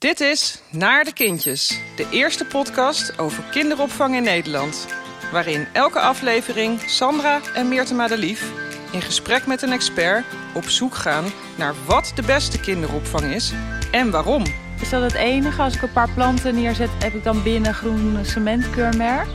Dit is Naar de Kindjes, de eerste podcast over kinderopvang in Nederland. Waarin elke aflevering Sandra en Meerte Madelief in gesprek met een expert op zoek gaan naar wat de beste kinderopvang is en waarom. Is dat het enige? Als ik een paar planten neerzet, heb ik dan binnen groen cementkeurmerk?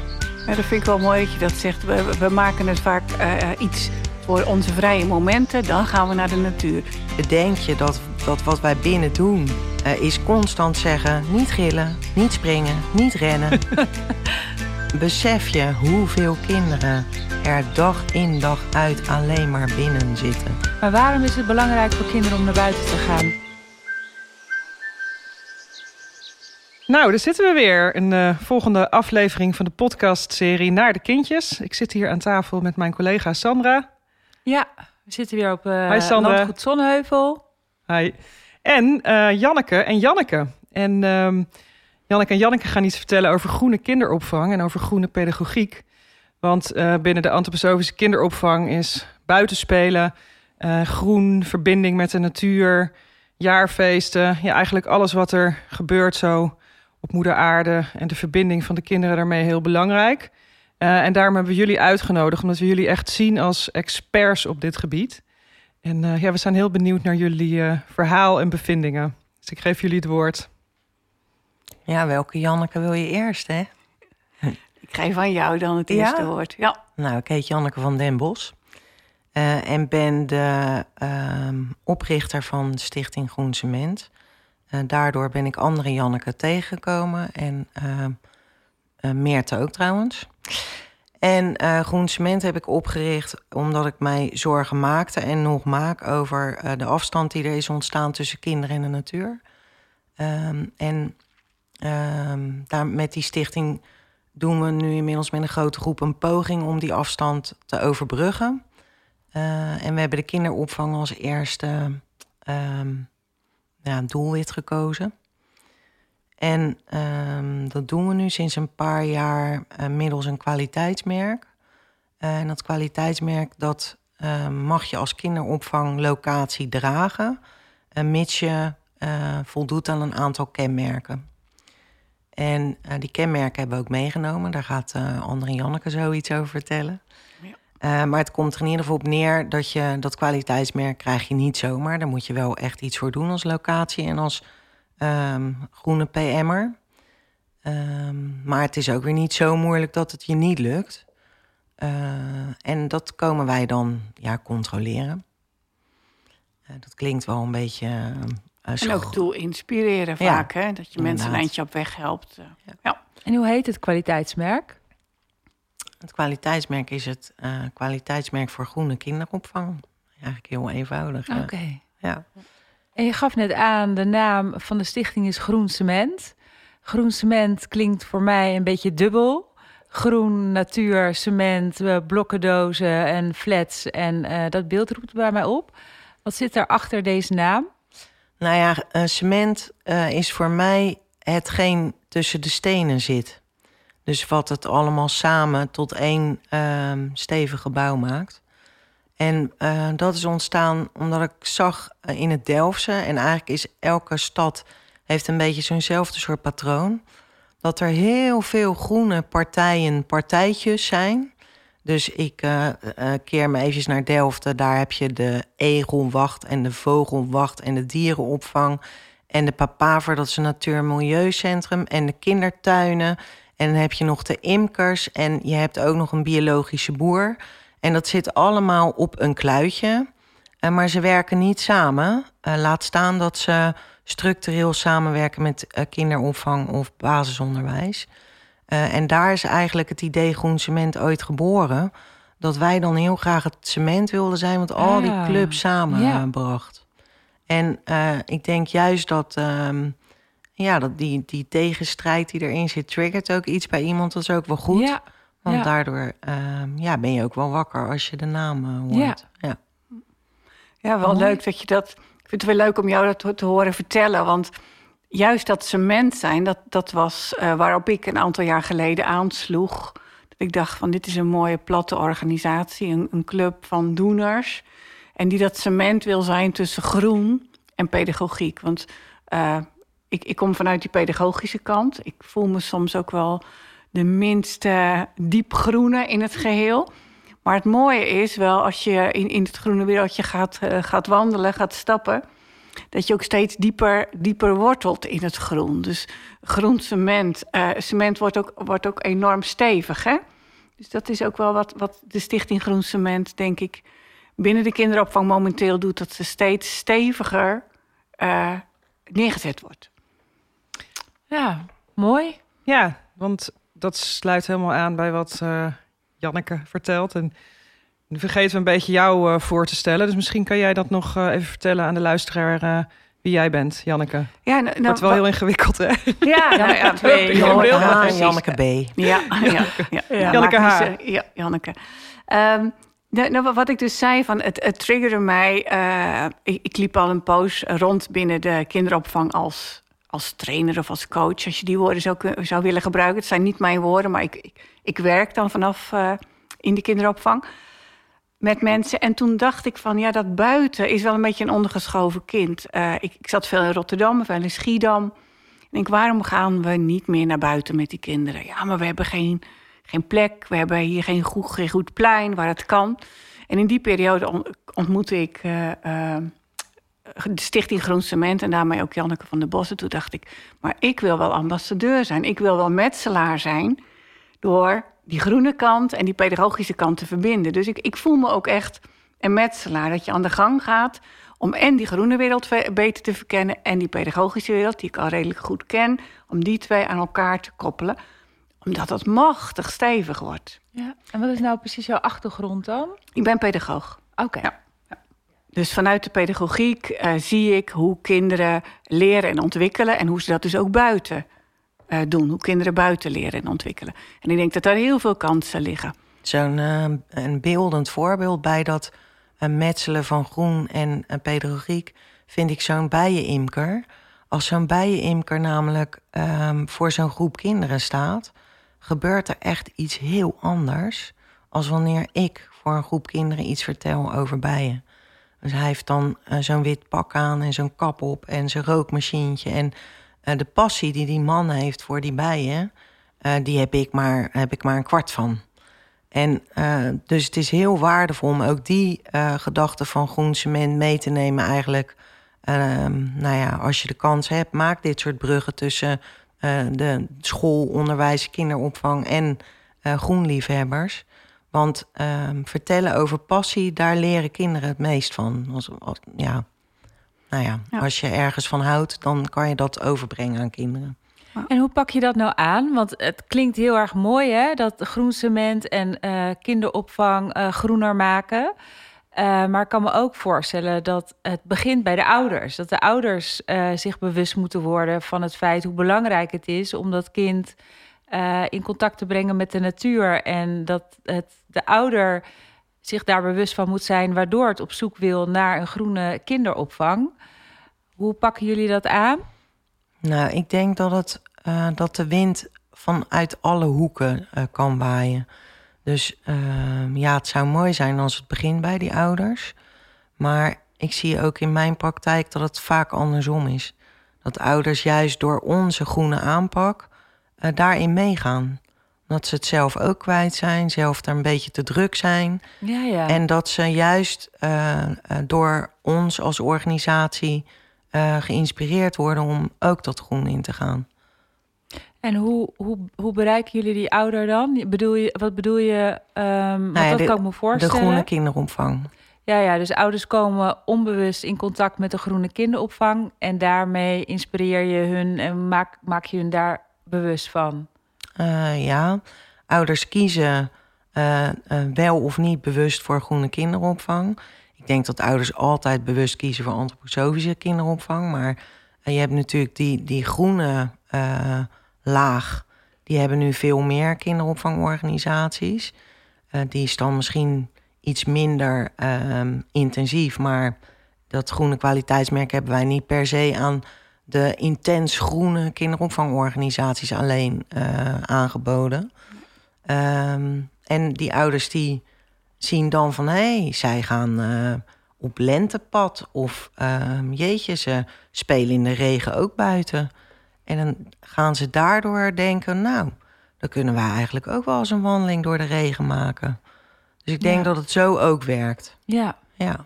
Ja, dat vind ik wel mooi dat je dat zegt. We, we maken het vaak uh, iets voor onze vrije momenten. Dan gaan we naar de natuur. Bedenk je dat, dat wat wij binnen doen... Uh, is constant zeggen, niet gillen, niet springen, niet rennen. Besef je hoeveel kinderen er dag in dag uit alleen maar binnen zitten. Maar waarom is het belangrijk voor kinderen om naar buiten te gaan? Nou, daar zitten we weer. Een uh, volgende aflevering van de podcastserie Naar de Kindjes. Ik zit hier aan tafel met mijn collega Sandra. Ja, we zitten weer op uh, Hi, Landgoed Zonneheuvel. Hi. En uh, Janneke en Janneke. En um, Janneke en Janneke gaan iets vertellen over groene kinderopvang en over groene pedagogiek. Want uh, binnen de antroposofische kinderopvang is buitenspelen, uh, groen, verbinding met de natuur, jaarfeesten. Ja, eigenlijk alles wat er gebeurt zo op moeder aarde en de verbinding van de kinderen daarmee heel belangrijk. En daarom hebben we jullie uitgenodigd, omdat we jullie echt zien als experts op dit gebied. En uh, ja, we zijn heel benieuwd naar jullie uh, verhaal en bevindingen. Dus ik geef jullie het woord. Ja, welke Janneke wil je eerst, hè? Ik geef van jou dan het eerste ja? woord. Ja. Nou, ik heet Janneke van den Bos. Uh, en ben de uh, oprichter van Stichting Groen Cement. Uh, daardoor ben ik andere Janneke tegengekomen. En Meerte ook trouwens. En Groen Cement heb ik opgericht omdat ik mij zorgen maakte en nog maak over de afstand die er is ontstaan tussen kinderen en de natuur. Um, en um, daar, met die stichting doen we nu inmiddels met een grote groep een poging om die afstand te overbruggen. Uh, en we hebben de kinderopvang als eerste ja, doelwit gekozen. En um, dat doen we nu sinds een paar jaar uh, middels een kwaliteitsmerk. Uh, en dat kwaliteitsmerk dat mag je als kinderopvanglocatie dragen, mits je voldoet aan een aantal kenmerken. En die kenmerken hebben we ook meegenomen. Daar gaat uh, André Janneke zoiets over vertellen. Ja. Maar het komt er in ieder geval op neer dat je dat kwaliteitsmerk krijg je niet zomaar. Daar moet je wel echt iets voor doen als locatie en als um, groene PM'er. Um, maar het is ook weer niet zo moeilijk dat het je niet lukt. en dat komen wij dan ja, controleren. dat klinkt wel een beetje uh, en ook doel inspireren vaak, hè? dat je mensen een eindje op weg helpt. Ja. ja. En hoe heet het kwaliteitsmerk? Het kwaliteitsmerk is het uh, kwaliteitsmerk voor groene kinderopvang. Eigenlijk heel eenvoudig. Oké. Okay. Ja. En je gaf net aan, de naam van de stichting is Groen Cement. Groen cement klinkt voor mij een beetje dubbel. Groen, natuur, cement, blokkendozen en flats. En dat beeld roept bij mij op. Wat zit er achter deze naam? Nou ja, cement uh, is voor mij hetgeen tussen de stenen zit. Dus wat het allemaal samen tot één uh, stevig gebouw maakt. En uh, dat is ontstaan omdat ik zag eh, in het Delftse... en eigenlijk is elke stad heeft een beetje zo'nzelfde soort patroon... dat er heel veel groene partijen, partijtjes zijn... Dus ik uh, keer me even naar Delft. Daar heb je de egelwacht en de vogelwacht en de dierenopvang. En de Papaver, dat is een natuur- en milieucentrum. En de kindertuinen. En dan heb je nog de imkers. En je hebt ook nog een biologische boer. En dat zit allemaal op een kluitje. Uh, maar ze werken niet samen. laat staan dat ze structureel samenwerken met kinderopvang of basisonderwijs. En daar is eigenlijk het idee groen cement ooit geboren. Dat wij dan heel graag het cement wilden zijn, wat al die ah, clubs samenbracht. Ja. En ik denk juist dat, um, ja, dat die, die tegenstrijd die erin zit, triggert ook iets bij iemand. Dat is ook wel goed. Ja. Want daardoor um, ja, ben je ook wel wakker als je de naam uh, hoort. Ja, ja. wel leuk dat je dat. Ik vind het wel leuk om jou dat te, horen vertellen. Want juist dat cement zijn, dat, dat was uh, waarop ik een aantal jaar geleden aansloeg. Dat ik dacht van dit is een mooie platte organisatie, een, een club van doeners. En die dat cement wil zijn tussen groen en pedagogiek. Want uh, ik, ik kom vanuit die pedagogische kant. Ik voel me soms ook wel de minste diepgroene in het geheel. Maar het mooie is wel als je in, in het groene wereldje gaat, uh, gaat wandelen, gaat stappen, dat je ook steeds dieper, dieper wortelt in het groen. Dus groen cement, uh, cement wordt ook, wordt ook enorm stevig. Hè? Dus dat is ook wel wat, wat de Stichting Groen Cement, denk ik, binnen de kinderopvang momenteel doet. Dat ze steeds steviger uh, neergezet wordt. Ja, mooi. Ja, want dat sluit helemaal aan bij wat uh, Janneke vertelt. En nu vergeten we een beetje jou uh, voor te stellen. Dus misschien kan jij dat nog uh, even vertellen aan de luisteraar wie jij bent, Janneke. Ja, nou, Wordt wel heel ingewikkeld, hè? Ja, nou, ja, B. Janneke H, Janneke B. Ja, ja, ja, ja. Janneke H. Ja, Janneke. Um, nou, wat ik dus zei, van het, het triggerde mij. Uh, ik, ik, liep al een poos rond binnen de kinderopvang als, als trainer of als coach. Als je die woorden zou, zou willen gebruiken. Het zijn niet mijn woorden, maar ik, ik, werk dan vanaf uh, in de kinderopvang met mensen. En toen dacht ik van, ja, dat buiten is wel een beetje een ondergeschoven kind. Uh, ik, ik, zat veel in Rotterdam, veel in Schiedam. Ik denk, waarom gaan we niet meer naar buiten met die kinderen? Ja, maar we hebben geen geen plek. We hebben hier geen goed, goed plein waar het kan. En in die periode ontmoette ik uh, de Stichting Groen Cement en daarmee ook Janneke van der Bossen. Toen dacht ik, maar ik wil wel ambassadeur zijn. Ik wil wel metselaar zijn door die groene kant en die pedagogische kant te verbinden. Dus ik, ik voel me ook echt een metselaar. Dat je aan de gang gaat om en die groene wereld beter te verkennen... en die pedagogische wereld, die ik al redelijk goed ken... om die twee aan elkaar te koppelen omdat het machtig stevig wordt. Ja. En wat is nou precies jouw achtergrond dan? Ik ben pedagoog. Oké. Ja. Dus vanuit de pedagogiek uh, zie ik hoe kinderen leren en ontwikkelen... en hoe ze dat dus ook buiten uh, doen. Hoe kinderen buiten leren en ontwikkelen. En ik denk dat daar heel veel kansen liggen. Zo'n uh, een beeldend voorbeeld bij dat metselen van groen en pedagogiek... vind ik zo'n bijenimker. Als zo'n bijenimker namelijk um, voor zo'n groep kinderen staat gebeurt er echt iets heel anders als wanneer ik voor een groep kinderen iets vertel over bijen. Dus hij heeft dan uh, zo'n wit pak aan en zo'n kap op en zijn rookmachientje. En uh, de passie die die man heeft voor die bijen, uh, die heb ik, maar, heb ik maar een kwart van. En dus het is heel waardevol om ook die gedachte van groen cement mee te nemen eigenlijk. Ehm, nou ja, als je de kans hebt, maak dit soort bruggen tussen de school, onderwijs, kinderopvang en groenliefhebbers. Want uh, vertellen over passie, daar leren kinderen het meest van. Als, als, ja. Nou ja, ja, als je ergens van houdt, dan kan je dat overbrengen aan kinderen. En hoe pak je dat nou aan? Want het klinkt heel erg mooi, hè? Dat groen cement en uh, kinderopvang uh, groener maken. Uh, maar ik kan me ook voorstellen dat het begint bij de ouders. Dat de ouders uh, zich bewust moeten worden van het feit hoe belangrijk het is om dat kind uh, in contact te brengen met de natuur. En dat het, de ouder zich daar bewust van moet zijn, waardoor het op zoek wil naar een groene kinderopvang. Hoe pakken jullie dat aan? Nou, ik denk dat, het, dat de wind vanuit alle hoeken kan waaien. Dus uh, ja, het zou mooi zijn als het begint bij die ouders. Maar ik zie ook in mijn praktijk dat het vaak andersom is. Dat ouders juist door onze groene aanpak uh, daarin meegaan. Dat ze het zelf ook kwijt zijn, zelf daar een beetje te druk zijn. Ja, ja. En dat ze juist uh, door ons als organisatie geïnspireerd worden om ook dat groen in te gaan. En hoe, hoe, hoe bereiken jullie die ouder dan? Bedoel je, wat bedoel je? Um, nou ja, dat kan ik me voorstellen. De groene kinderopvang. Ja, ja, dus ouders komen onbewust in contact met de groene kinderopvang. En daarmee inspireer je hun en maak, maak je hun daar bewust van. Uh, ja, ouders kiezen uh, uh, wel of niet bewust voor groene kinderopvang. Ik denk dat ouders altijd bewust kiezen voor antroposofische kinderopvang. Maar je hebt natuurlijk die, die groene laag. Die hebben nu veel meer kinderopvangorganisaties. Die is dan misschien iets minder uh, intensief, maar dat groene kwaliteitsmerk hebben wij niet per se aan de intens groene kinderopvangorganisaties alleen uh, aangeboden. Um, en die ouders die zien dan van hé, hey, zij gaan uh, op lentepad of ehm, jeetje, ze spelen in de regen ook buiten. En dan gaan ze daardoor denken, nou, dan kunnen wij eigenlijk ook wel eens een wandeling door de regen maken. Dus ik denk Ja. dat het zo ook werkt. Ja. Ja.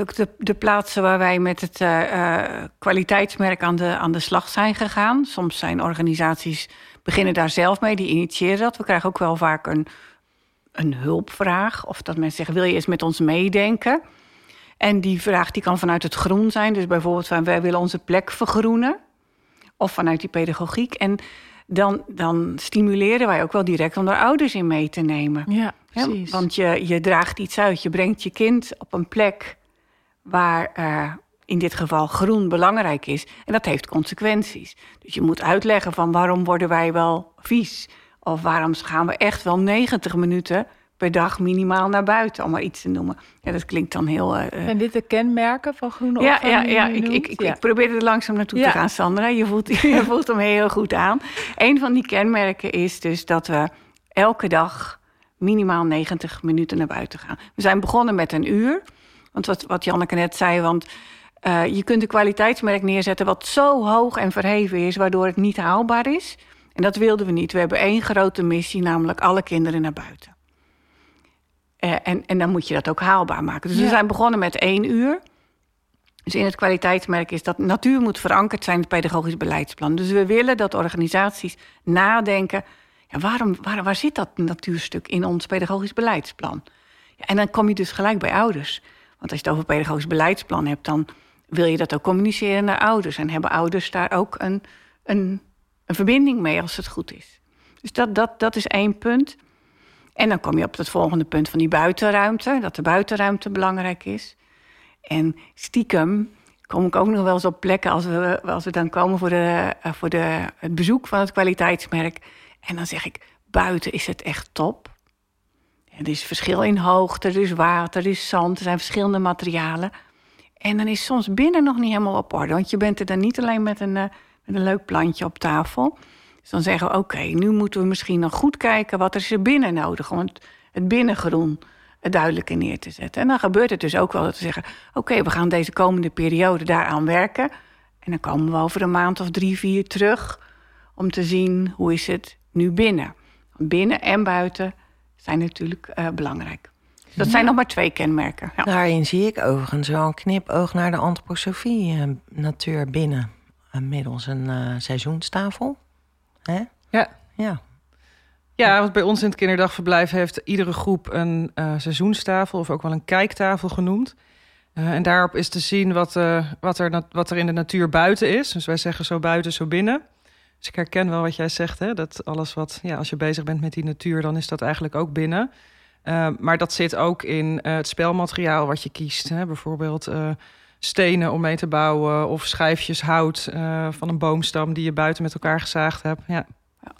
Ook de, de plaatsen waar wij met het eh, eh, kwaliteitsmerk aan de, aan de slag zijn gegaan. Soms zijn organisaties beginnen daar zelf mee, die initiëren dat. We krijgen ook wel vaak een, een hulpvraag. Of dat mensen zeggen, wil je eens met ons meedenken? En die vraag die kan vanuit het groen zijn. Dus bijvoorbeeld van, wij willen onze plek vergroenen. Of vanuit die pedagogiek. En dan, dan stimuleren wij ook wel direct om er ouders in mee te nemen. Ja, Ja, precies. want je, je draagt iets uit. Je brengt je kind op een plek waar eh, in dit geval groen belangrijk is. En dat heeft consequenties. Dus je moet uitleggen van waarom worden wij wel vies? Of waarom gaan we echt wel 90 minuten per dag minimaal naar buiten? Om maar iets te noemen. Ja, dat klinkt dan heel... eh, eh, Zijn dit de kenmerken van groene ja, ja, ja. Ik, ik, ik, Ja. ik probeer er langzaam naartoe Ja. te gaan, Sandra. Je voelt, je voelt hem heel goed aan. Een van die kenmerken is dus dat we elke dag minimaal 90 minuten naar buiten gaan. We zijn begonnen met een uur. Want wat, wat Janneke net zei, want eh, je kunt een kwaliteitsmerk neerzetten... wat zo hoog en verheven is, waardoor het niet haalbaar is. En dat wilden we niet. We hebben één grote missie, namelijk alle kinderen naar buiten. Eh, en, en dan moet je dat ook haalbaar maken. Dus we zijn begonnen met één uur. Dus in het kwaliteitsmerk is dat natuur moet verankerd zijn in het pedagogisch beleidsplan. Dus we willen dat organisaties nadenken. Ja, waarom, waar, waar zit dat natuurstuk in ons pedagogisch beleidsplan? Ja, en dan kom je dus gelijk bij ouders. Want als je het over pedagogisch beleidsplan hebt, dan wil je dat ook communiceren naar ouders. En hebben ouders daar ook een, een, een verbinding mee als het goed is. Dus dat, dat, dat is één punt. En dan kom je op het volgende punt van die buitenruimte. Dat de buitenruimte belangrijk is. En stiekem kom ik ook nog wel eens op plekken als we, als we dan komen voor, de, voor de, het bezoek van het kwaliteitsmerk. En dan zeg ik, buiten is het echt top. Er is verschil in hoogte, er is water, er is zand, er zijn verschillende materialen. En dan is soms binnen nog niet helemaal op orde. Want je bent er dan niet alleen met een, eh, met een leuk plantje op tafel. Dus dan zeggen we, oké, nu moeten we misschien nog goed kijken... wat er is er binnen nodig om het, het binnengroen duidelijker neer te zetten. En dan gebeurt het dus ook wel dat we zeggen... oké, we gaan deze komende periode daaraan werken. En dan komen we over een maand of drie, vier terug... om te zien hoe is het nu binnen. Binnen en buiten zijn natuurlijk eh, belangrijk. Dat zijn nog maar twee kenmerken. Ja. Daarin zie ik overigens wel een knipoog naar de antroposofie eh, natuur binnen. eh, middels een eh, seizoenstafel. Hè? Ja. Ja. Ja, want bij ons in het kinderdagverblijf heeft iedere groep een eh, seizoenstafel of ook wel een kijktafel genoemd. Eh, en daarop is te zien wat, eh, wat, er, wat er in de natuur buiten is. Dus wij zeggen zo buiten, zo binnen. Dus ik herken wel wat jij zegt, hè? dat alles wat, ja, als je bezig bent met die natuur, dan is dat eigenlijk ook binnen. Eh, maar dat zit ook in eh, het spelmateriaal wat je kiest. Hè? Bijvoorbeeld eh, stenen om mee te bouwen of schijfjes hout eh, van een boomstam die je buiten met elkaar gezaagd hebt. Ja. Ja.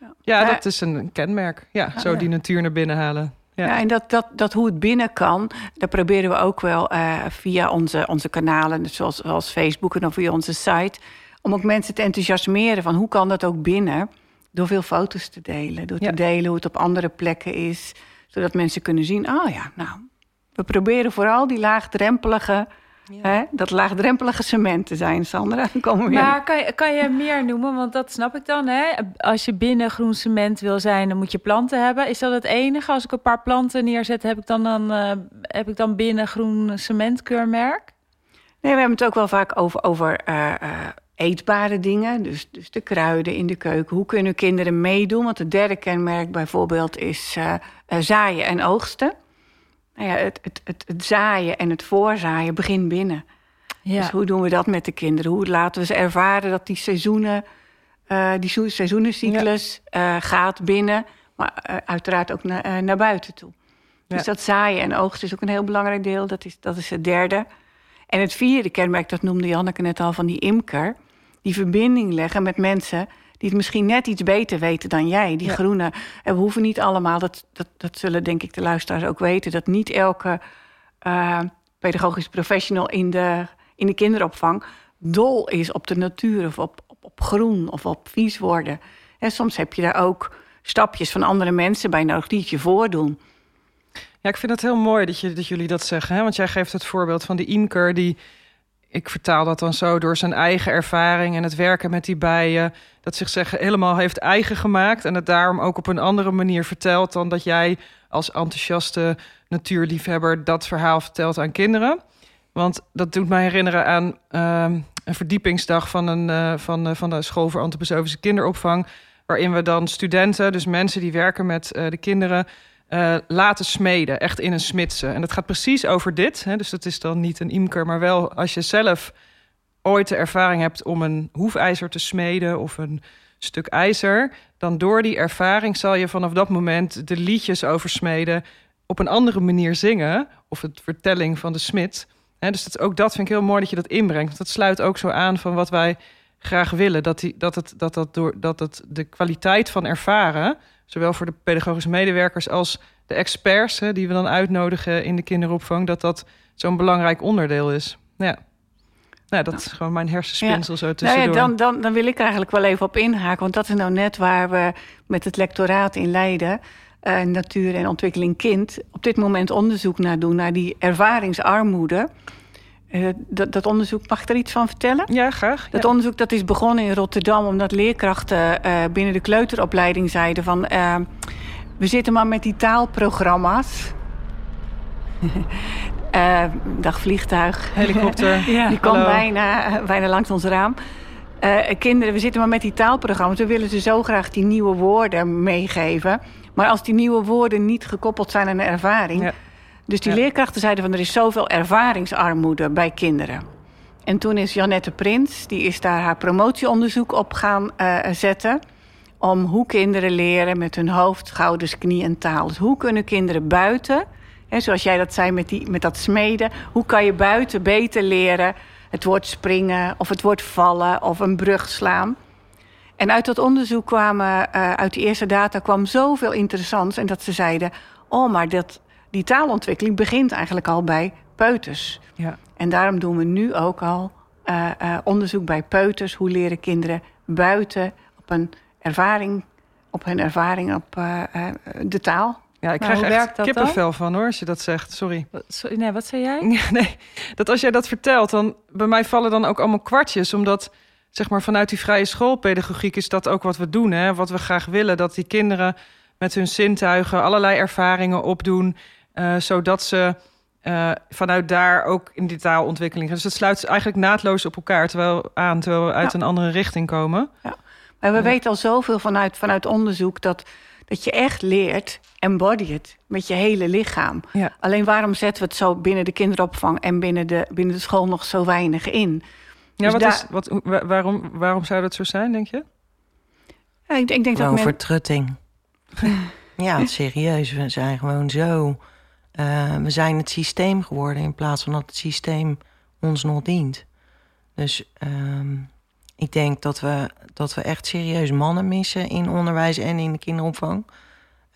Ja, Ja. dat is een kenmerk. Ja, zo die natuur naar binnen halen. Ja. Ja. en dat, dat, dat hoe het binnen kan, daar proberen we ook wel via onze, onze kanalen, zoals, zoals Facebook en of via onze site, om ook mensen te enthousiasmeren van hoe kan dat ook binnen, door veel foto's te delen, door Ja. te delen hoe het op andere plekken is, zodat mensen kunnen zien, oh ja, nou, we proberen vooral die laagdrempelige, hè, dat laagdrempelige cement te zijn, Sandra. Komen we weer. Maar kan je, kan je meer noemen? Want dat snap ik dan. Hè? Als je binnen groen cement wil zijn, dan moet je planten hebben. Is dat het enige? Als ik een paar planten neerzet, heb ik dan, dan, eh, heb ik dan binnen groen cementkeurmerk? Nee, we hebben het ook wel vaak over, over eh, eh, eetbare dingen. Dus, dus de kruiden in de keuken. Hoe kunnen kinderen meedoen? Want het derde kenmerk bijvoorbeeld is eh, eh, zaaien en oogsten. Nou ja, het, het, het, het zaaien en het voorzaaien begint binnen. Ja. Dus hoe doen we dat met de kinderen? Hoe laten we ze ervaren dat die seizoenen, eh, die seizoen- seizoenencyclus gaat binnen, maar uiteraard ook naar, eh, naar buiten toe. Dus dat zaaien en oogsten is ook een heel belangrijk deel. Dat is, dat is het derde. En het vierde kenmerk, dat noemde Janneke net al, van die imker. Die verbinding leggen met mensen die het misschien net iets beter weten dan jij. Die Ja. groene. En we hoeven niet allemaal, dat, dat, dat zullen denk ik de luisteraars ook weten... dat niet elke eh, pedagogisch professional in de, in de kinderopvang... dol is op de natuur of op, op, op groen of op vies worden. En soms heb je daar ook stapjes van andere mensen bij nodig... die het je voordoen. Ja, ik vind het heel mooi dat, je, dat jullie dat zeggen. Hè? Want jij geeft het voorbeeld van die imker die ik vertaal dat dan zo door zijn eigen ervaring en het werken met die bijen. Dat zich zeggen helemaal heeft eigen gemaakt. En het daarom ook op een andere manier vertelt dan dat jij als enthousiaste natuurliefhebber dat verhaal vertelt aan kinderen. Want dat doet mij herinneren aan ehm, een verdiepingsdag van, een, uh, van, uh, van de School voor Antroposofische Kinderopvang. Waarin we dan studenten, dus mensen die werken met uh, de kinderen, laten smeden. Echt in een smidse. En dat gaat precies over dit. Hè, dus dat is dan niet een imker, maar wel als je zelf ooit de ervaring hebt om een hoefijzer te smeden of een stuk ijzer. Dan door die ervaring zal je vanaf dat moment de liedjes over smeden op een andere manier zingen. Of het vertelling van de smid dus ook dat vind ik heel mooi dat je dat inbrengt. Want dat sluit ook zo aan van wat wij graag willen. Dat, die, dat, het, dat, dat, door, dat het de kwaliteit van ervaren, zowel voor de pedagogische medewerkers als de experts hè, die we dan uitnodigen in de kinderopvang, dat dat zo'n belangrijk onderdeel is. Ja. Nou, dat is gewoon mijn hersenspinsel ja. zo tussendoor. Nou ja, dan, dan, dan wil ik eigenlijk wel even op inhaken. Want dat is nou net waar we met het lectoraat in Leiden... Uh, natuur en ontwikkeling kind op dit moment onderzoek naar doen... naar die ervaringsarmoede. Uh, dat, dat, onderzoek, mag ik er iets van vertellen? Ja, graag. Dat onderzoek dat is begonnen in Rotterdam... omdat leerkrachten uh, binnen de kleuteropleiding zeiden van... we zitten maar met die taalprogramma's... dag vliegtuig. Helikopter. ja, die kwam bijna, bijna langs ons raam. kinderen, we zitten maar met die taalprogramma's. We willen ze zo graag die nieuwe woorden meegeven... Maar als die nieuwe woorden niet gekoppeld zijn aan een ervaring. Ja. Dus die leerkrachten zeiden van er is zoveel ervaringsarmoede bij kinderen. En toen is Janette Prins, die is daar haar promotieonderzoek op gaan uh, zetten. Om hoe kinderen leren met hun hoofd, schouders, knie en taal. Dus hoe kunnen kinderen buiten, hè, zoals jij dat zei met, die, met dat smeden. Hoe kan je buiten beter leren het woord springen of het woord vallen of een brug slaan. En uit dat onderzoek kwamen, uh, uit die eerste data kwam zoveel interessants. En dat ze zeiden, oh, maar dat, die taalontwikkeling begint eigenlijk al bij peuters. Ja. En daarom doen we nu ook al uh, uh, onderzoek bij peuters. Hoe leren kinderen buiten op een ervaring, op hun ervaring op de taal. Ja, ik krijg nou, echt kippenvel dan? van hoor, als je dat zegt. Sorry. Sorry nee, wat zei jij? nee, dat als jij dat vertelt, dan bij mij vallen dan ook allemaal kwartjes. Omdat zeg maar vanuit die vrije schoolpedagogiek is dat ook wat we doen. Hè? Wat we graag willen, dat die kinderen met hun zintuigen allerlei ervaringen opdoen, uh, zodat ze uh, vanuit daar ook in die taalontwikkeling. Dus het sluit eigenlijk naadloos op elkaar terwijl aan, terwijl we uit ja. een andere richting komen. Ja. Maar we ja. weten al zoveel vanuit, vanuit onderzoek dat, dat je echt leert, embody it, met je hele lichaam. Ja. Alleen waarom zetten we het zo binnen de kinderopvang en binnen de, binnen de school nog zo weinig in? Ja, dus wat is, wat, waarom, waarom zou dat zo zijn, denk je? Ja, ik, ik denk dat men... vertrutting. ja, serieus. We zijn gewoon zo... Uh, we zijn het systeem geworden in plaats van dat het systeem ons nog dient. Dus um, ik denk dat we, dat we echt serieus mannen missen in onderwijs en in de kinderopvang.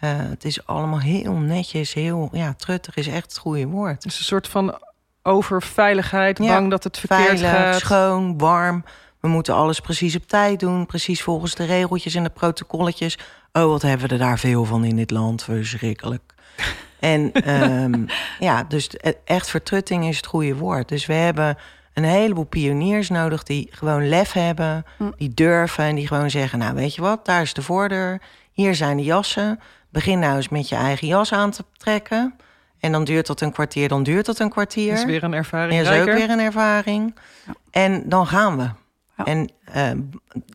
Uh, het is allemaal heel netjes, heel ja, truttig is echt het goede woord. Het is een soort van over veiligheid, bang dat het verkeerd veilig, gaat. schoon, warm. We moeten alles precies op tijd doen, precies volgens de regeltjes en de protocolletjes. Oh, wat hebben we er daar veel van in dit land, verschrikkelijk. en um, ja, dus echt vertrutting is het goede woord. Dus we hebben een heleboel pioniers nodig die gewoon lef hebben, hm. die durven en die gewoon zeggen: Nou, weet je wat, daar is de voordeur, hier zijn de jassen. Begin nou eens met je eigen jas aan te trekken. En dan duurt dat een kwartier, dan duurt dat een kwartier. Dat is weer een ervaring. Dat is ook weer een ervaring. En dan gaan we. Ja. En uh,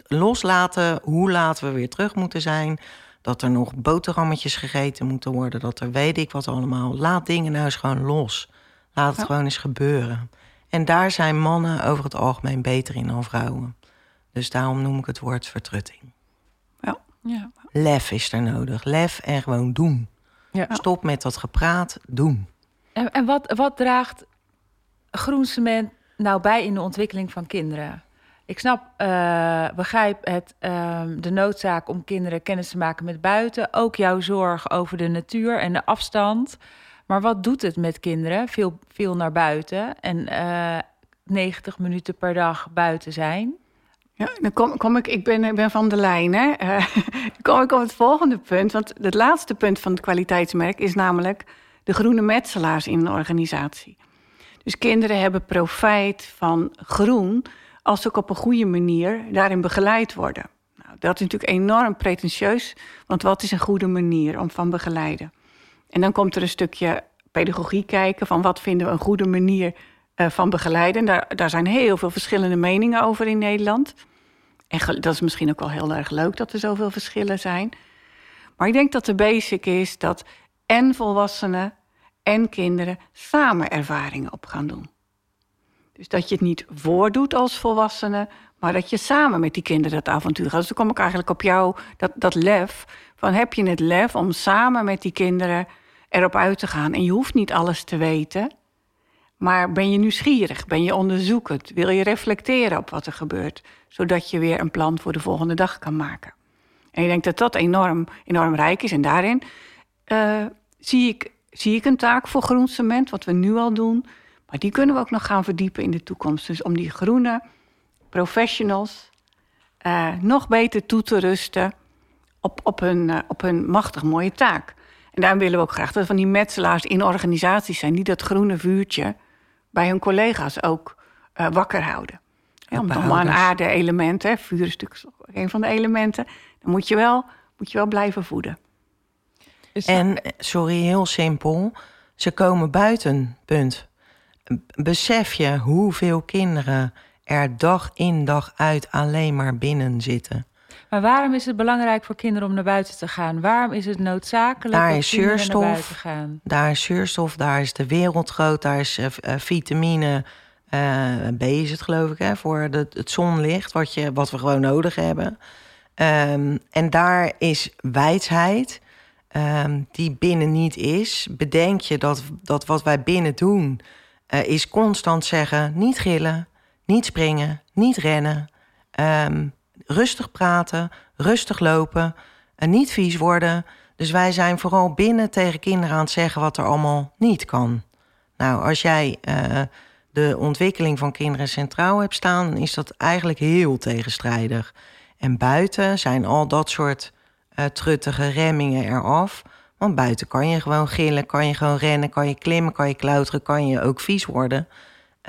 loslaten hoe laten we weer terug moeten zijn. Dat er nog boterhammetjes gegeten moeten worden. Dat er weet ik wat allemaal. Laat dingen nou eens gewoon los. Laat het ja. gewoon eens gebeuren. En daar zijn mannen over het algemeen beter in dan vrouwen. Dus daarom noem ik het woord vertrutting. Ja. ja. Lef is er nodig. Lef en gewoon doen. Ja. Stop met dat gepraat, doen. En, en wat, wat draagt groen cement nou bij in de ontwikkeling van kinderen? Ik snap, uh, begrijp het, uh, de noodzaak om kinderen kennis te maken met buiten. Ook jouw zorg over de natuur en de afstand. Maar wat doet het met kinderen? Veel, veel naar buiten en uh, 90 minuten per dag buiten zijn. Ja, dan kom, kom ik, ik ben, ben van de lijn. Hè? Uh, kom ik op het volgende punt. Want het laatste punt van het kwaliteitsmerk is namelijk de groene metselaars in een organisatie. Dus kinderen hebben profijt van groen als ze ook op een goede manier daarin begeleid worden. Nou, dat is natuurlijk enorm pretentieus, want wat is een goede manier om van begeleiden? En dan komt er een stukje pedagogie kijken van wat vinden we een goede manier uh, van begeleiden. Daar, daar zijn heel veel verschillende meningen over in Nederland. En dat is misschien ook wel heel erg leuk dat er zoveel verschillen zijn. Maar ik denk dat de basic is dat en volwassenen en kinderen samen ervaringen op gaan doen. Dus dat je het niet voordoet als volwassene, maar dat je samen met die kinderen dat avontuur gaat. Dus dan kom ik eigenlijk op jou, dat, dat lef. Van heb je het lef om samen met die kinderen erop uit te gaan? En je hoeft niet alles te weten, maar ben je nieuwsgierig? Ben je onderzoekend? Wil je reflecteren op wat er gebeurt? Zodat je weer een plan voor de volgende dag kan maken. En ik denk dat dat enorm, enorm rijk is. En daarin uh, zie, ik, zie ik een taak voor groen cement, wat we nu al doen maar die kunnen we ook nog gaan verdiepen in de toekomst. Dus om die groene professionals uh, nog beter toe te rusten op, op, hun, uh, op hun machtig mooie taak. En daarom willen we ook graag dat van die metselaars in organisaties zijn die dat groene vuurtje bij hun collega's ook uh, wakker houden. Ja, om nog maar een aarde-element, vuur is natuurlijk een van de elementen. Dan moet je wel, moet je wel blijven voeden. En, sorry, heel simpel. Ze komen buiten, punt besef je hoeveel kinderen er dag in dag uit alleen maar binnen zitten? Maar waarom is het belangrijk voor kinderen om naar buiten te gaan? Waarom is het noodzakelijk daar is zuurstof, naar buiten gaan? Daar is zuurstof, daar is de wereld groot, daar is uh, vitamine uh, B is het geloof ik, hè, voor de, het zonlicht, wat, je, wat we gewoon nodig hebben. Um, en daar is wijsheid, um, die binnen niet is. Bedenk je dat, dat wat wij binnen doen, uh, is constant zeggen: niet gillen, niet springen, niet rennen. Um, rustig praten, rustig lopen, en niet vies worden. Dus wij zijn vooral binnen tegen kinderen aan het zeggen wat er allemaal niet kan. Nou, als jij uh, de ontwikkeling van kinderen centraal hebt staan, dan is dat eigenlijk heel tegenstrijdig. En buiten zijn al dat soort uh, truttige remmingen eraf. Want buiten kan je gewoon gillen, kan je gewoon rennen, kan je klimmen, kan je klauteren, kan je ook vies worden.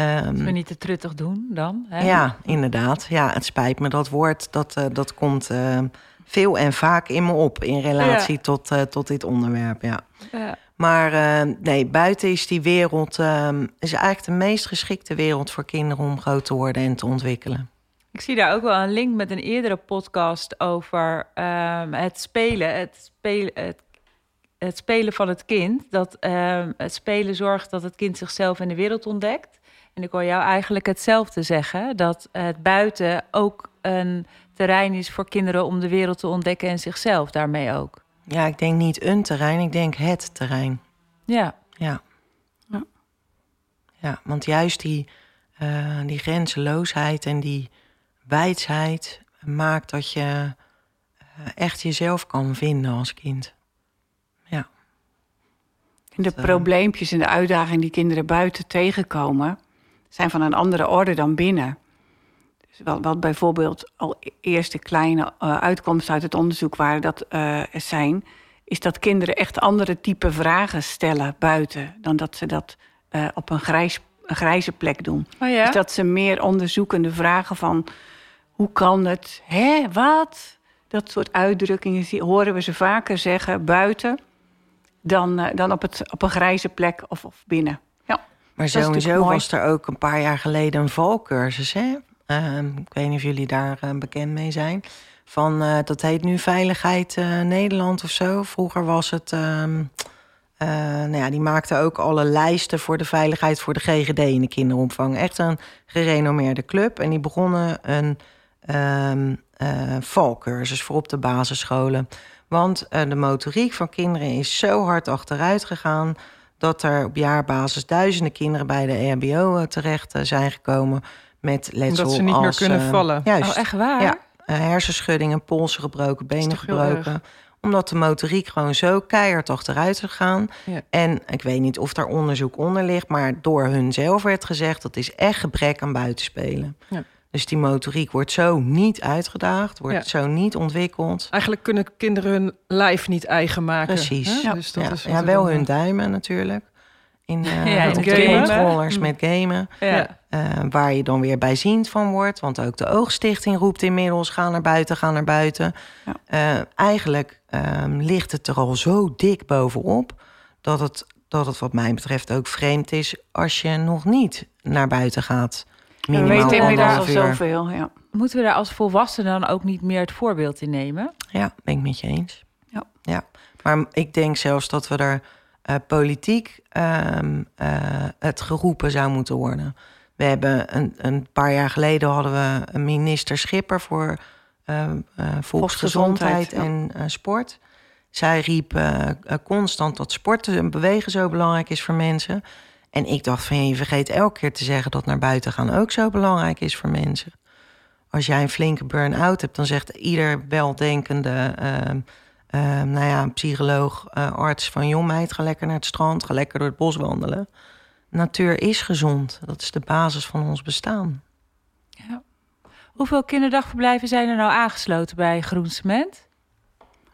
Um, we niet te truttig doen dan? Hè? Ja, inderdaad. Ja, het spijt me dat woord. Dat, uh, dat komt uh, veel en vaak in me op in relatie ja. tot, uh, tot dit onderwerp. Ja. ja. Maar nee, buiten is die wereld ehm, is eigenlijk de meest geschikte wereld voor kinderen om groot te worden en te ontwikkelen. Ik zie daar ook wel een link met een eerdere podcast over um, het spelen. Het, spelen, het het spelen van het kind. Dat uh, het spelen zorgt dat het kind zichzelf in de wereld ontdekt. En ik hoor jou eigenlijk hetzelfde zeggen: dat het buiten ook een terrein is voor kinderen om de wereld te ontdekken en zichzelf daarmee ook. Ja, ik denk niet een terrein, ik denk het terrein. Ja. Ja. Ja, ja want juist die, uh, die grenzeloosheid en die wijsheid maakt dat je uh, echt jezelf kan vinden als kind. De probleempjes en de uitdagingen die kinderen buiten tegenkomen, zijn van een andere orde dan binnen. Dus wat, wat bijvoorbeeld al e-, eerste kleine uh, uitkomsten uit het onderzoek waren dat uh, zijn, is dat kinderen echt andere type vragen stellen buiten dan dat ze dat uh, op een, grijs, een grijze plek doen. Oh ja? Dus dat ze meer onderzoekende vragen van hoe kan het, hè, wat? Dat soort uitdrukkingen horen we ze vaker zeggen buiten dan, uh, dan op, het, op een grijze plek of, of binnen. Ja, maar sowieso was er ook een paar jaar geleden een valcursus. Hè? Uh, ik weet niet of jullie daar uh, bekend mee zijn. Van, uh, dat heet nu Veiligheid Nederland of zo. Vroeger was het... Ehm, nou ja, die maakte ook alle lijsten voor de veiligheid voor de GGD in de kinderopvang. Echt een gerenommeerde club. En die begonnen een um, valcursus voor op de basisscholen. Want uh, de motoriek van kinderen is zo hard achteruit gegaan dat er op jaarbasis duizenden kinderen bij de EHBO uh, terecht uh, zijn gekomen met letsel Dat ze niet als, meer kunnen vallen. Juist, oh, echt waar? Ja, hersenschuddingen, polsen gebroken, benen gebroken omdat de motoriek gewoon zo keihard achteruit is gegaan. Ja. En ik weet niet of daar onderzoek onder ligt, maar door hun zelf werd gezegd dat is echt gebrek aan buitenspelen. Ja. Dus die motoriek wordt zo niet uitgedaagd, wordt ja. zo niet ontwikkeld. Eigenlijk kunnen kinderen hun lijf niet eigen maken. Precies. Ja. Dus dat ja. is ja, wel hun duimen natuurlijk. In, gamen. controllers met gamen. Ja. Eh, waar je dan weer bijziend van wordt. Want ook de Oogstichting roept inmiddels: ga naar buiten, ga naar buiten. Ja. Eh, eigenlijk ehm, ligt het er al zo dik bovenop dat het, dat het, wat mij betreft, ook vreemd is als je nog niet naar buiten gaat. We Minimaal weten inmiddels al zoveel. Ja. Moeten we daar als volwassenen dan ook niet meer het voorbeeld in nemen? Ja, ben ik met je eens. Ja. ja. Maar ik denk zelfs dat we er eh, politiek ehm, eh, het geroepen zou moeten worden. We hebben een, een paar jaar geleden hadden we een minister Schipper voor eh, eh, volksgezondheid en eh, sport. Zij riep constant dat sporten en bewegen zo belangrijk is voor mensen. En ik dacht van ja, je vergeet elke keer te zeggen dat naar buiten gaan ook zo belangrijk is voor mensen. Als jij een flinke burn-out hebt, dan zegt ieder weldenkende ehm, nou ja, psycholoog, eh, arts van joh meid, ga lekker naar het strand, ga lekker door het bos wandelen. Natuur is gezond. Dat is de basis van ons bestaan. Hoeveel kinderdagverblijven zijn er nou aangesloten bij Groen Cement?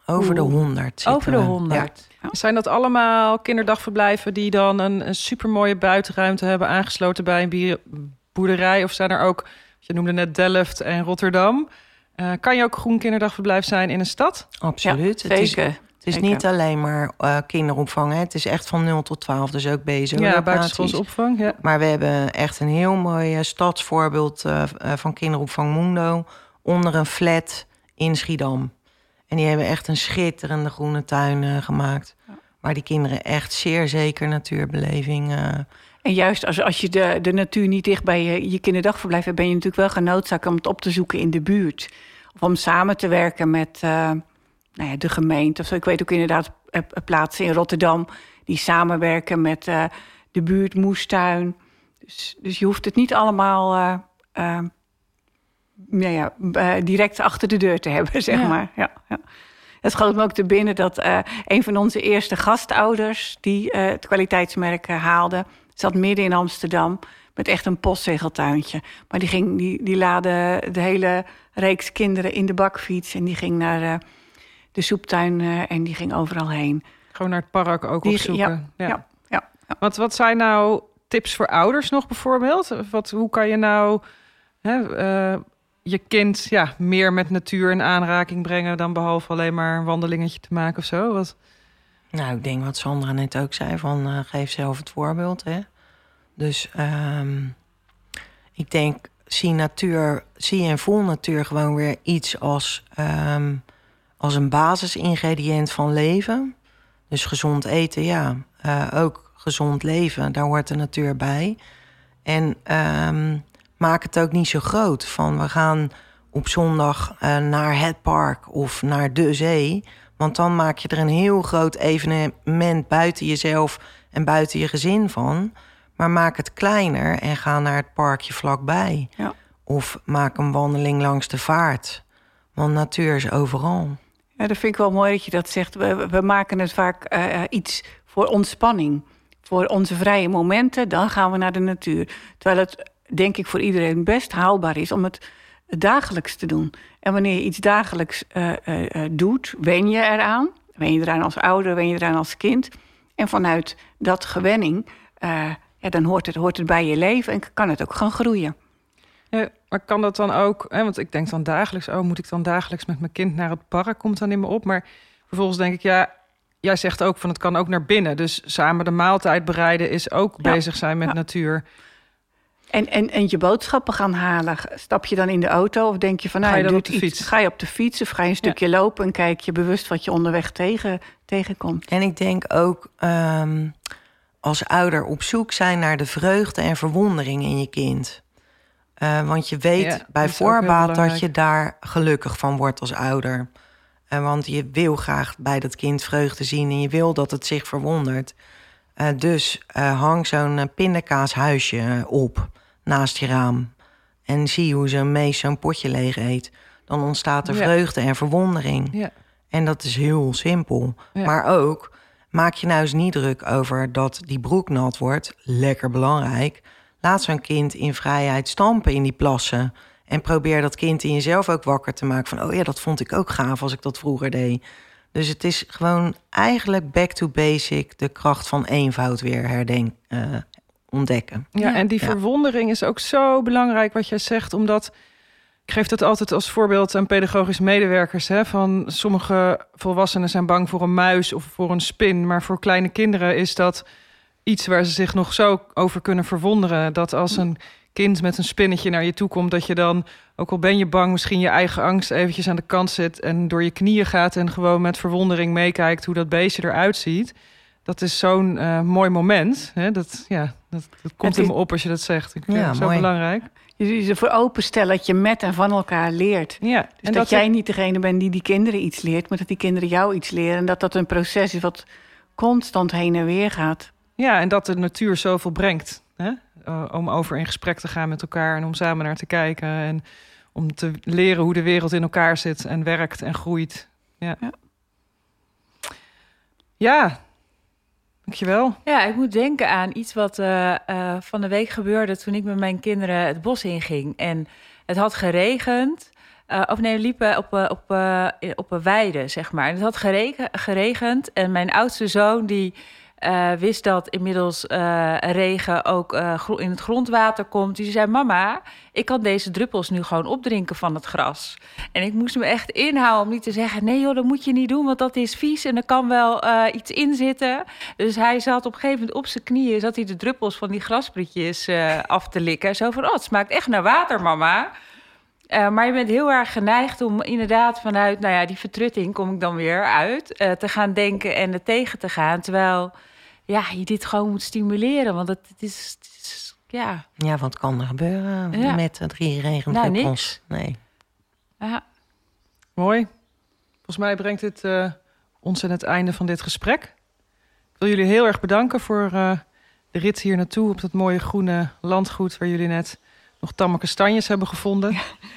Over de honderd. Over de zitten we. 100. Zijn dat allemaal kinderdagverblijven die dan een, een supermooie buitenruimte hebben aangesloten bij een boerderij? Of zijn er ook, je noemde net Delft en Rotterdam. Eh, kan je ook groen kinderdagverblijf zijn in een stad? Absoluut. Ja, het is, het is zeker. niet alleen maar eh, kinderopvang. Hè. Het is echt van 0 tot 12, dus ook BSO. ja, locaties. buitenschoolse opvang. Ja. Maar we hebben echt een heel mooi eh, stadsvoorbeeld van kinderopvang Mundo. Onder een flat in Schiedam. En die hebben echt een schitterende groene tuin eh, gemaakt. Waar die kinderen echt zeer zeker natuurbeleving... eh, En juist als, als je de, de natuur niet dicht bij je, je kinderdagverblijf hebt, ben je natuurlijk wel genoodzaakt om het op te zoeken in de buurt. Of om samen te werken met eh, nou ja, de gemeente. Of zo. Ik weet ook inderdaad plaatsen in Rotterdam die samenwerken met de buurt, moestuin. Dus, dus je hoeft het niet allemaal nou ja, eh, direct achter de deur te hebben, zeg Ja. maar. Ja, ja. Het schoot me ook te binnen dat eh, een van onze eerste gastouders... die eh, het kwaliteitsmerk haalde, zat midden in Amsterdam... met echt een postzegeltuintje. Maar die, ging, die, die laadde de hele reeks kinderen in de bakfiets... en die ging naar de soeptuin en die ging overal heen. Gewoon naar het park ook Die- opzoeken. Ja. ja, ja, ja. Wat, wat zijn nou tips voor ouders nog bijvoorbeeld? Wat, hoe kan je nou hè, je kind ja, meer met natuur in aanraking brengen... dan behalve alleen maar een wandelingetje te maken of zo? Nou, ik denk wat Sandra net ook zei, van eh, geef zelf het voorbeeld. Hè? Dus ehm, ik denk, zie natuur, zie en voel natuur gewoon weer iets als, ehm, als een basisingrediënt van leven. Dus gezond eten, ja. Eh, ook gezond leven, daar hoort de natuur bij. En ehm, maak het ook niet zo groot. Van we gaan op zondag eh, naar het park of naar de zee. Want dan maak je er een heel groot evenement buiten jezelf en buiten je gezin van. Maar maak het kleiner en ga naar het parkje vlakbij. Ja. Of maak een wandeling langs de vaart. Want natuur is overal. Ja, dat vind ik wel mooi dat je dat zegt. We, we maken het vaak eh, iets voor ontspanning. Voor onze vrije momenten, dan gaan we naar de natuur. Terwijl het, denk ik, voor iedereen best haalbaar is om het dagelijks te doen. En wanneer je iets dagelijks eh, eh, eh, doet, wen je eraan. Wen je eraan als ouder, wen je eraan als kind. En vanuit dat gewenning, ja, dan hoort het, hoort het bij je leven en kan het ook gaan groeien. Ja, maar kan dat dan ook? Hè, want ik denk dan dagelijks, oh, moet ik dan dagelijks met mijn kind naar het park? Komt dan in me op. Maar vervolgens denk ik, ja, jij zegt ook van het kan ook naar binnen. Dus samen de maaltijd bereiden is ook Ja, bezig zijn met ja. natuur. En, en, en je boodschappen gaan halen. Stap je dan in de auto of denk je van... Nou, Ga je dan op de iets- fiets? Ga je op de fiets of ga je een stukje lopen... en kijk je bewust wat je onderweg tegen, tegenkomt. En ik denk ook ehm, als ouder op zoek zijn naar de vreugde en verwondering in je kind. Eh, want je weet Ja, bij voorbaat dat je daar gelukkig van wordt als ouder. Eh, want je wil graag bij dat kind vreugde zien en je wil dat het zich verwondert. Eh, dus eh, hang zo'n pindakaashuisje op naast je raam. En zie hoe zo'n mees zo'n potje leeg eet. Dan ontstaat er Ja. vreugde en verwondering. Ja. En dat is heel simpel. Ja. Maar ook, maak je nou eens niet druk over dat die broek nat wordt. Lekker belangrijk. Laat zo'n kind in vrijheid stampen in die plassen. En probeer dat kind in jezelf ook wakker te maken van... oh ja, dat vond ik ook gaaf als ik dat vroeger deed. Dus het is gewoon eigenlijk back to basic, de kracht van eenvoud weer herdenk, uh, ontdekken. Ja, Ja. en die Ja. verwondering is ook zo belangrijk wat jij zegt, omdat ik geef dat altijd als voorbeeld aan pedagogische medewerkers. Hè, van sommige volwassenen zijn bang voor een muis of voor een spin, maar voor kleine kinderen is dat iets waar ze zich nog zo over kunnen verwonderen. Dat als een kind met een spinnetje naar je toe komt, dat je dan, ook al ben je bang, misschien je eigen angst eventjes aan de kant zet en door je knieën gaat en gewoon met verwondering meekijkt hoe dat beestje eruit ziet. Dat is zo'n eh, mooi moment. Hè? Dat, ja, dat, dat komt in me op als je dat zegt. Ik vind Ja, het zo mooi. belangrijk. Je je ervoor openstellen dat je met en van elkaar leert. Ja, Dus en dat, dat, jij niet degene bent die die kinderen iets leert, maar dat die kinderen jou iets leren. En dat dat een proces is wat constant heen en weer gaat. ja, en dat de natuur zoveel brengt. Hè? Uh, om over in gesprek te gaan met elkaar en om samen naar te kijken. En om te leren hoe de wereld in elkaar zit en werkt en groeit. Ja, Ja. ja. Dankjewel. Ja, ik moet denken aan iets wat eh, eh, van de week gebeurde toen ik met mijn kinderen het bos inging. En het had geregend. Eh, of nee, we liepen op, op, op een weide, zeg maar. En het had geregen, geregend. En mijn oudste zoon, die eh, wist dat inmiddels eh, regen ook eh, in het grondwater komt. Die zei, mama, ik kan deze druppels nu gewoon opdrinken van het gras. En ik moest me echt inhouden om niet te zeggen... nee joh, dat moet je niet doen, want dat is vies... en er kan wel iets in zitten. Dus hij zat op een gegeven moment op zijn knieën... zat hij de druppels van die grasprietjes af te likken. Zo van, oh, het smaakt echt naar water, mama. Maar je bent heel erg geneigd om inderdaad vanuit... nou ja, die vertrutting kom ik dan weer uit... te gaan denken en er tegen te gaan. Terwijl ja, je dit gewoon moet stimuleren. Want het, het, is, het is... Ja, Ja, wat kan er gebeuren Ja. met drie Nou, regendruppels? niks. nee. ja. Mooi. Volgens mij brengt dit eh, ons aan het einde van dit gesprek. Ik wil jullie heel erg bedanken voor eh, de rit hier naartoe op dat mooie groene landgoed waar jullie net nog tamme kastanjes hebben gevonden.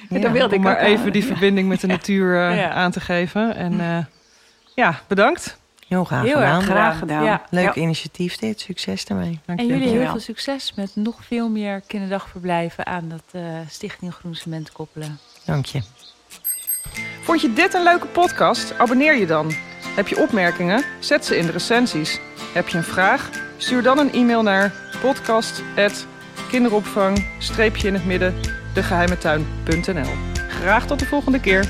Ja, wilde om ik maar ook aan. even die verbinding met de natuur eh, Ja. aan te geven. En eh, ja, bedankt. Heel graag Heel gedaan. erg Graag gedaan. Ja. Leuk Ja. initiatief dit. Succes ermee. Dank En jullie heel veel succes met nog veel meer kinderdagverblijven aan dat eh, Stichting Groen Cement koppelen. Dank je. Vond je dit een leuke podcast? Abonneer je dan. Heb je opmerkingen? Zet ze in de recensies. Heb je een vraag? Stuur dan een e-mail naar podcast.kinderopvang-in het midden degeheimetuin.nl Graag tot de volgende keer.